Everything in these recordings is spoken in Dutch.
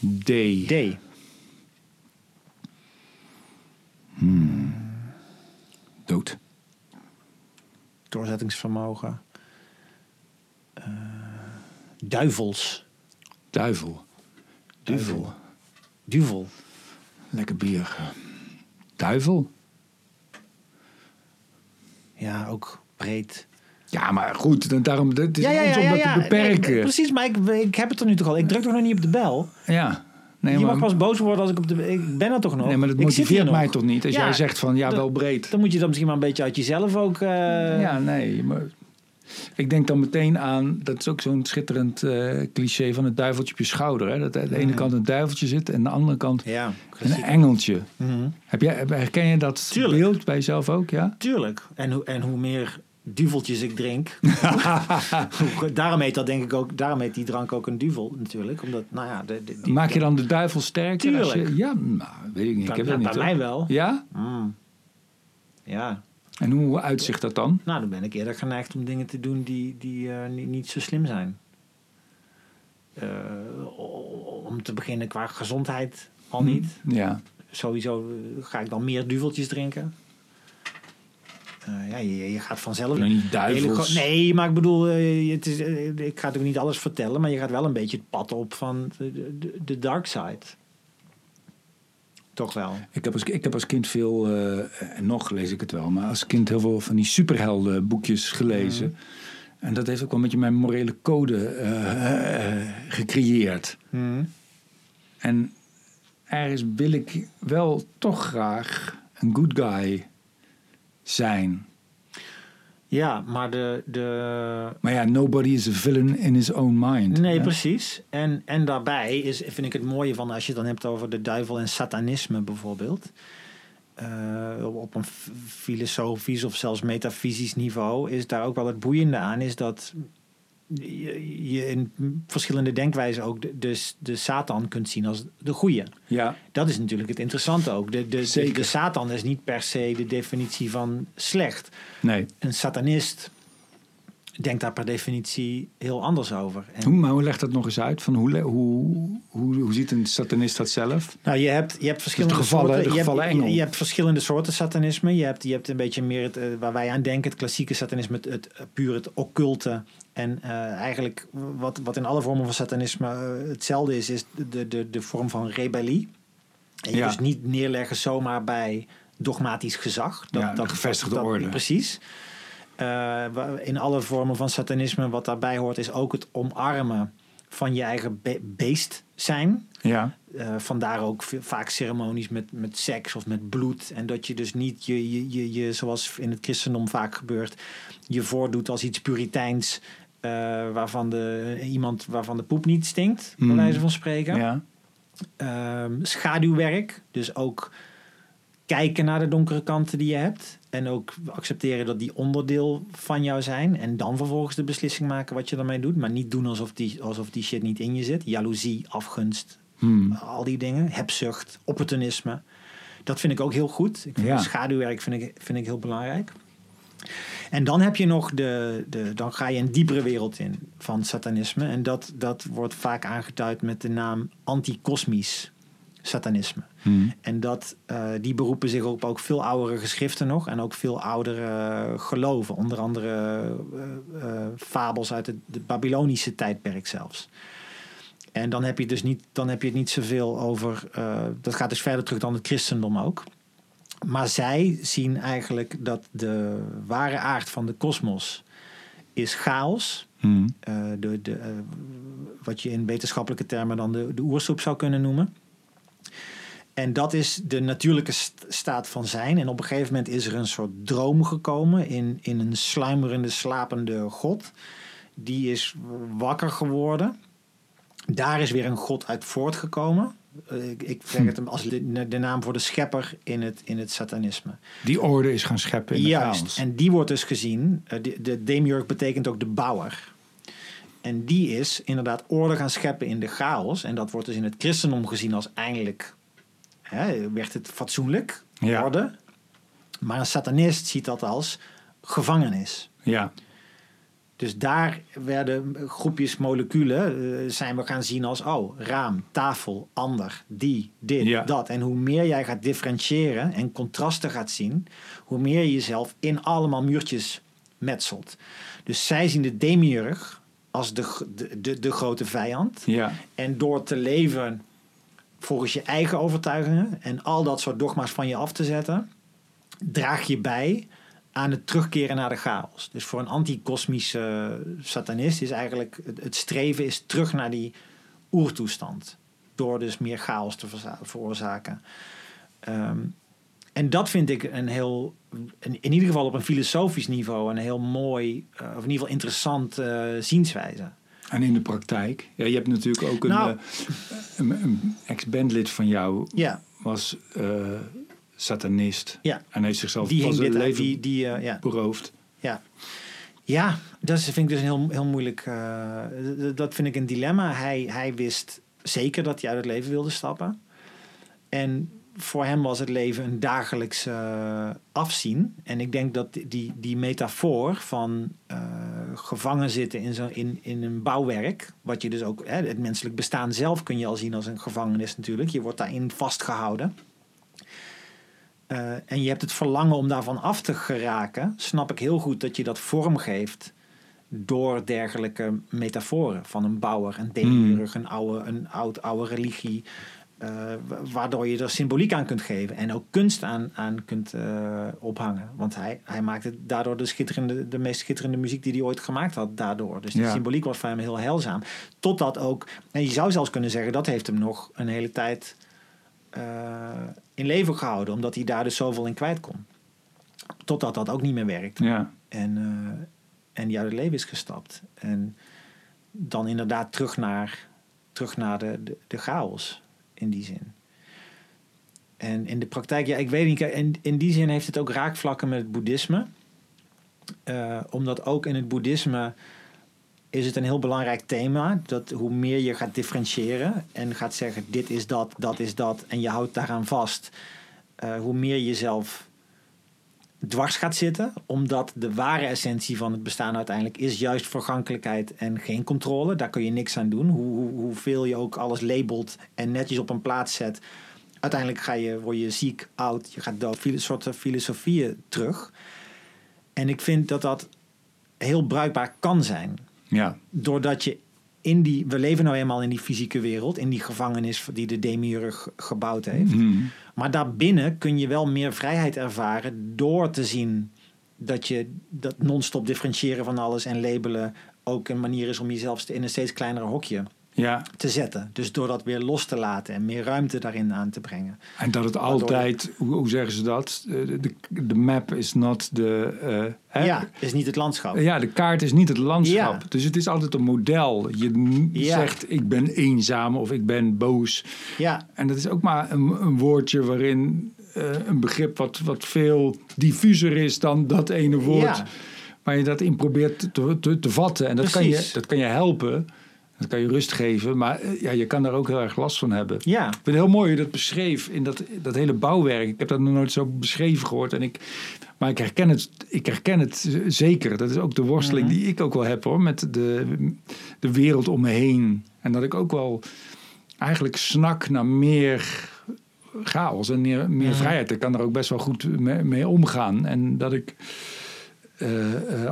D. D. Dood. Doorzettingsvermogen. Eh, duivels. Duivel. Duivel. Duvel. Lekker bier. Duivel. Ja, ook breed. Ja, maar goed, dan, daarom het is Ja, ja, ons om ja, dat ja. te beperken. Precies, maar ik, ik heb het er nu toch al. Ik druk toch nog niet op de bel. ja. Nee, je maar, mag pas boos worden als ik op de... Ik ben er toch nog. nee, maar dat Ik motiveert nog. mij toch niet als jij zegt van ja, wel breed. Dan moet je dan misschien maar een beetje uit jezelf ook... eh, Ja, nee. Maar ik denk dan meteen aan, dat is ook zo'n schitterend eh, cliché van het duiveltje op je schouder. Hè? Dat aan de ene kant een duiveltje zit en aan de andere kant Ja, een engeltje. Mhm. Heb jij, herken je dat Tuurlijk. beeld bij jezelf ook? Ja? Tuurlijk. En, hoe en hoe meer duveltjes ik drink. daarom heet dat denk ik ook. Daarom heet die drank ook een duvel natuurlijk. Omdat, nou ja, de, de- die- Maak je dan de duivel sterker? als je, ja, nou, weet ik niet. Ik bij, heb dat niet. bij mij wel. Ja? Mm. Ja. En hoe uitzicht dat dan? Nou, dan ben ik eerder geneigd om dingen te doen die, die eh, niet, niet zo slim zijn. Eh, om te beginnen qua gezondheid al niet. Ja. Sowieso eh, ga ik dan meer duveltjes drinken. Eh, ja, je, je gaat vanzelf... Niet hele duivels. nee, maar ik bedoel, eh, het is, eh, ik ga natuurlijk niet alles vertellen, maar je gaat wel een beetje het pad op van de, de, de dark side. Toch wel. Ik heb als, ik heb als kind veel, eh, en nog lees ik het wel, maar als kind heel veel van die superhelden boekjes gelezen. En dat heeft ook wel een beetje mijn morele code gecreëerd. Mhm. En ergens wil ik wel toch graag een good guy zijn. Ja, maar de, de, Maar ja, nobody is a villain in his own mind. Nee, hè? precies. En, en daarbij is, vind ik het mooie van als je het dan hebt over de duivel en satanisme bijvoorbeeld. eh, op een filosofisch of zelfs metafysisch niveau is daar ook wel het boeiende aan, is dat je, je in verschillende denkwijzen ook de, de, de Satan kunt zien als de goeie. Ja, Dat is natuurlijk het interessante ook. De, de, de Satan is niet per se de definitie van slecht nee. een satanist denkt daar per definitie heel anders over. En, Hoe, maar hoe legt dat nog eens uit? Van hoe, hoe, hoe, hoe ziet een satanist dat zelf? nou, je hebt, je hebt verschillende de gevallen- soorten. je, hebt, je, hebt verschillende soorten satanisme. Je hebt, je hebt een beetje meer het, eh, waar wij aan denken, het klassieke satanisme, het, het eh, puur het occulte. En eh, eigenlijk wat, wat in alle vormen van satanisme hetzelfde is, is de, de, de vorm van rebellie. En je Ja. dus niet neerleggen zomaar bij dogmatisch gezag. Ja, de gevestigde orde. Precies. Eh, in alle vormen van satanisme, wat daarbij hoort, is ook het omarmen van je eigen be- beest zijn. Ja, Eh, vandaar ook vaak ceremonies met, met seks of met bloed. En dat je dus niet je, je, je, je, zoals in het christendom vaak gebeurt, je voordoet als iets puriteins. eh, waarvan de, iemand waarvan de poep niet stinkt, bij Mm. wijze van spreken. ja. Ehm, schaduwwerk, dus ook kijken naar de donkere kanten die je hebt. En ook accepteren dat die onderdeel van jou zijn. En dan vervolgens de beslissing maken wat je daarmee doet. Maar niet doen alsof die, alsof die shit niet in je zit. Jaloezie, afgunst, Hmm. al die dingen. Hebzucht, opportunisme. Dat vind ik ook heel goed. Ik vind Ja. Schaduwwerk vind ik, vind ik heel belangrijk. En dan heb je nog de, de. Dan ga je een diepere wereld in van satanisme. En dat, dat wordt vaak aangeduid met de naam anticosmisch satanisme. Hmm. En dat, eh, die beroepen zich op ook veel oudere geschriften nog. En ook veel oudere geloven. Onder andere eh, eh, fabels uit het, Babylonische tijdperk zelfs. En dan heb je dus niet, dan heb je het niet zoveel over. dat gaat dus verder terug dan het christendom ook. Maar zij zien eigenlijk dat de ware aard van de kosmos is chaos. Hmm. De, de, wat je in wetenschappelijke termen dan de, de oersoep zou kunnen noemen. En dat is de natuurlijke st- staat van zijn. En op een gegeven moment is er een soort droom gekomen in, in een sluimerende, slapende God. Die is wakker geworden. Daar is weer een God uit voortgekomen. Eh, Ik, ik zeg het hem als de, de naam voor de schepper in het, in het satanisme. Die orde is gaan scheppen in de Juist, chaos. en die wordt dus gezien, eh, de, de demiurg betekent ook de bouwer. En die is inderdaad orde gaan scheppen in de chaos. En dat wordt dus in het christendom gezien als eindelijk, hè, werd het fatsoenlijk, Ja. orde. Maar een satanist ziet dat als gevangenis. Ja, Dus daar werden groepjes moleculen, eh, zijn we gaan zien als, oh, raam, tafel, ander, die, dit, Ja. dat. En hoe meer jij gaat differentiëren en contrasten gaat zien, hoe meer je jezelf in allemaal muurtjes metselt. Dus zij zien de demiurg als de, de, de, de grote vijand. Ja, En door te leven volgens je eigen overtuigingen en al dat soort dogma's van je af te zetten, draag je bij aan het terugkeren naar de chaos. Dus voor een anti-kosmische satanist is eigenlijk het, het streven is terug naar die oertoestand. Door dus meer chaos te veroorzaken. Ehm, en dat vind ik een heel, in, ieder geval op een filosofisch niveau, een heel mooi, eh, of in ieder geval interessant eh, zienswijze. en in de praktijk. Ja, je hebt natuurlijk ook een, Nou. eh, een, een ex-bandlid van jou, Ja, was satanist. Ja. En heeft zichzelf die dit leven die, die, ja. beroofd. Ja, ja dat vind ik dus een heel, heel moeilijk. dat vind ik een dilemma. Hij, hij wist zeker dat hij uit het leven wilde stappen. En voor hem was het leven een dagelijks eh, afzien. En ik denk dat die, die metafoor van eh, gevangen zitten in, zo, in, in een bouwwerk, wat je dus ook, hè, het menselijk bestaan zelf kun je al zien als een gevangenis natuurlijk. Je wordt daarin vastgehouden. Eh, en je hebt het verlangen om daarvan af te geraken, snap ik heel goed dat je dat vorm geeft door dergelijke metaforen van een bouwer, een demiurg, een, oude, een oud, oude religie, waardoor je er symboliek aan kunt geven en ook kunst aan, aan kunt eh, ophangen. Want hij, hij maakte daardoor de, schitterende, de meest schitterende muziek die hij ooit gemaakt had daardoor. Dus die Ja. symboliek was voor hem heel heilzaam. Totdat ook, en je zou zelfs kunnen zeggen, dat heeft hem nog een hele tijd eh, in leven gehouden, omdat hij daar dus zoveel in kwijt kon. Totdat dat ook niet meer werkt. Ja. En, eh, en die uit het leven is gestapt. En dan inderdaad terug naar, terug naar de, de, de chaos in die zin. En in de praktijk, ja, ik weet niet. In, in die zin heeft het ook raakvlakken met het boeddhisme. Eh, omdat ook in het boeddhisme is het een heel belangrijk thema. Dat hoe meer je gaat differentiëren en gaat zeggen: dit is dat, dat is dat. En je houdt daaraan vast. eh, hoe meer je jezelf dwars gaat zitten. Omdat de ware essentie van het bestaan uiteindelijk is juist vergankelijkheid en geen controle. Daar kun je niks aan doen. Hoe, hoe, hoeveel je ook alles labelt en netjes op een plaats zet. Uiteindelijk ga je, word je ziek, oud, je gaat dood. Filo- soorten filosofieën terug. En ik vind dat dat heel bruikbaar kan zijn. Ja. Doordat je in die... We leven nou eenmaal in die fysieke wereld. In die gevangenis die de demiurg gebouwd heeft. Mhm. Maar daarbinnen kun je wel meer vrijheid ervaren door te zien dat je dat non-stop differentiëren van alles en labelen ook een manier is om jezelf in een steeds kleinere hokje Ja. te zetten. Dus door dat weer los te laten en meer ruimte daarin aan te brengen. En dat het altijd, hoe, hoe zeggen ze dat? Eh, De, de, map is not de. eh? Ja, is niet het landschap. Ja, de kaart is niet het landschap. Ja. Dus het is altijd een model. Je Ja. zegt ik ben eenzaam of ik ben boos. Ja, En dat is ook maar een, een woordje waarin eh, een begrip wat, wat veel diffuser is dan dat ene woord. Ja. Waar je dat in probeert te, te, te vatten. En dat kan, je, dat kan je helpen. Dat kan je rust geven. Maar eh, ja, je kan daar ook heel erg last van hebben. ja, Ik vind het heel mooi hoe je dat beschreef in dat, dat hele bouwwerk. Ik heb dat nog nooit zo beschreven gehoord. En ik, maar ik herken, het, ik herken het zeker. Dat is ook de worsteling Mhm. die ik ook wel heb hoor. Met de, de wereld om me heen. En dat ik ook wel eigenlijk snak naar meer chaos en meer, meer vrijheid. Ik kan er ook best wel goed mee, mee omgaan. En dat ik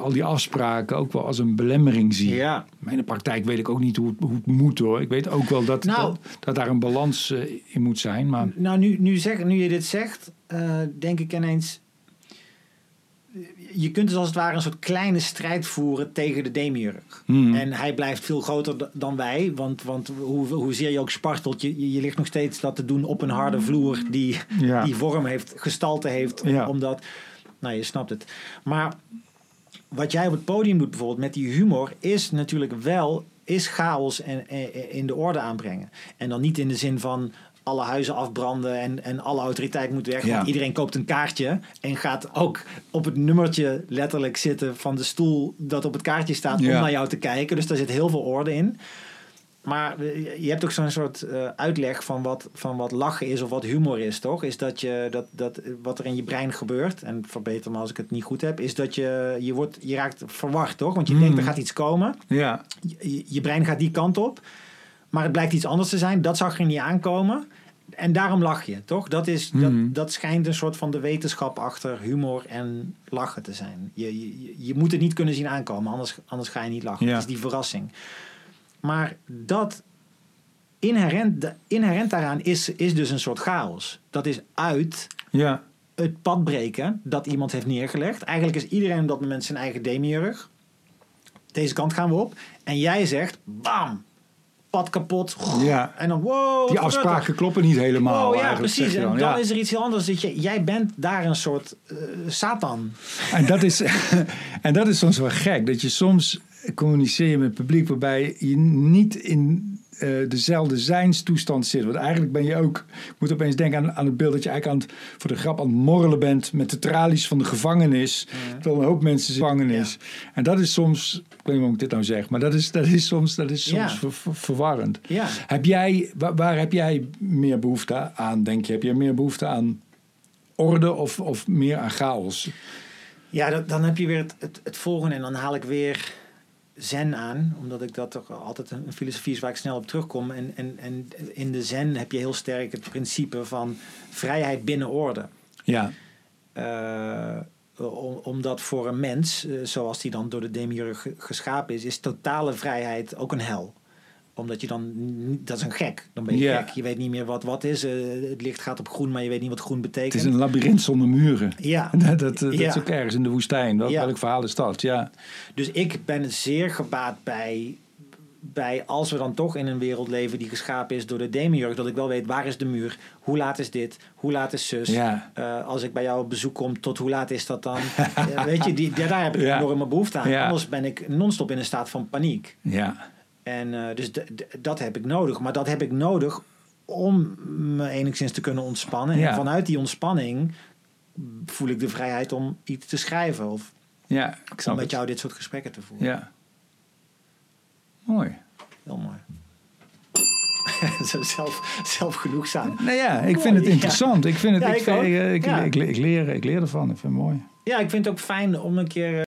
al die afspraken ook wel als een belemmering zie. ja. Maar in de praktijk weet ik ook niet hoe het, hoe het moet hoor. Ik weet ook wel dat, Nou. dat, dat daar een balans eh, in moet zijn. Maar Nou, nu, nu, zeg, nu je dit zegt, eh, denk ik ineens... Je kunt dus als het ware een soort kleine strijd voeren tegen de demiurg. Hmm. En hij blijft veel groter dan wij. Want, want hoe, hoezeer je ook spartelt, je, je- ligt nog steeds dat te doen op een harde vloer die, Ja. die vorm heeft, gestalte heeft. Ja. Omdat, nou je snapt het. Maar wat jij op het podium doet bijvoorbeeld met die humor, is natuurlijk wel is chaos en, en- in de orde aanbrengen. En dan niet in de zin van alle huizen afbranden en, en alle autoriteit moet weg. Ja. Want iedereen koopt een kaartje en gaat ook op het nummertje letterlijk zitten van de stoel dat op het kaartje staat Ja. om naar jou te kijken. Dus daar zit heel veel orde in. Maar je hebt ook zo'n soort eh, uitleg van wat, van wat lachen is of wat humor is, toch? Is dat je dat, dat wat er in je brein gebeurt, en verbeter me als ik het niet goed heb, is dat je je, wordt, je raakt verward, toch? Want je Hmm. denkt er gaat iets komen. Ja, Je, je brein gaat die kant op, maar het blijkt iets anders te zijn. Dat zag er niet aankomen. En daarom lach je, toch? Dat, is, dat, dat schijnt een soort van de wetenschap achter humor en lachen te zijn. Je, je, je moet het niet kunnen zien aankomen, anders, anders ga je niet lachen. Ja. Het is die verrassing. Maar dat inherent, inherent daaraan is, is dus een soort chaos. Dat is uit ja, het pad breken dat iemand heeft neergelegd. Eigenlijk is iedereen op dat moment zijn eigen demiurg. Deze kant gaan we op. En jij zegt, bam, pad kapot. Ja. En dan, wow, die afspraken kloppen niet helemaal. Oh ja, precies. En dan. Ja. is er iets heel anders. Dat je, jij bent daar een soort eh, Satan. En dat is, en dat is soms wel gek. Dat je soms communiceert met het publiek waarbij je niet in eh, dezelfde zijnstoestand zit. Want eigenlijk ben je ook, ik moet opeens denken aan, aan het beeld dat je eigenlijk aan het, voor de grap aan het morrelen bent met de tralies van de gevangenis. Terwijl een hoop mensen in gevangenis. En dat is soms, ik weet niet waarom ik dit nou zeg, maar dat is, dat is soms, dat is soms Ja. ver- ver- verwarrend. Ja. Heb jij, waar, waar heb jij meer behoefte aan, denk je? Heb je meer behoefte aan orde of, of meer aan chaos? Ja, dat- dan heb je weer het, het, het volgende. En dan haal ik weer zen aan. Omdat ik dat toch altijd een, filosofie is waar ik snel op terugkom. En, en, en in de zen heb je heel sterk het principe van vrijheid binnen orde. Ja, Eh, om- omdat voor een mens, eh, zoals die dan door de demiurg ge- geschapen is, is totale vrijheid ook een hel. Omdat je dan, dat is een gek. Dan ben je gek. Je weet niet meer wat wat is. Eh, het licht gaat op groen, maar je weet niet wat groen betekent. het is een labyrint zonder muren. Ja, Dat, dat, dat Ja. is ook ergens in de woestijn. Welk, Ja. welk verhaal is dat? Ja, dus ik ben zeer gebaat bij, bij, als we dan toch in een wereld leven die geschapen is door de demiurg, dat ik wel weet waar is de muur, hoe laat is dit, hoe laat is zus. ja, Eh, als ik bij jou op bezoek kom, tot hoe laat is dat dan? Weet je, die, daar heb ik Ja. enorme behoefte aan. Ja. Anders ben ik non-stop in een staat van paniek. ja. En eh, dus dat heb ik nodig. Maar dat heb ik nodig om me enigszins te kunnen ontspannen. Ja. En vanuit die ontspanning voel ik de vrijheid om iets te schrijven. Of ja ik om met het. jou dit soort gesprekken te voeren. Ja. Mooi. Heel mooi. Zo zelf, zelfgenoegzaam. Nou ja, ik vind het interessant. Ik, vind het, ik, leer, ik leer ervan. Ik vind het mooi. Ja, ik vind het ook fijn om een keer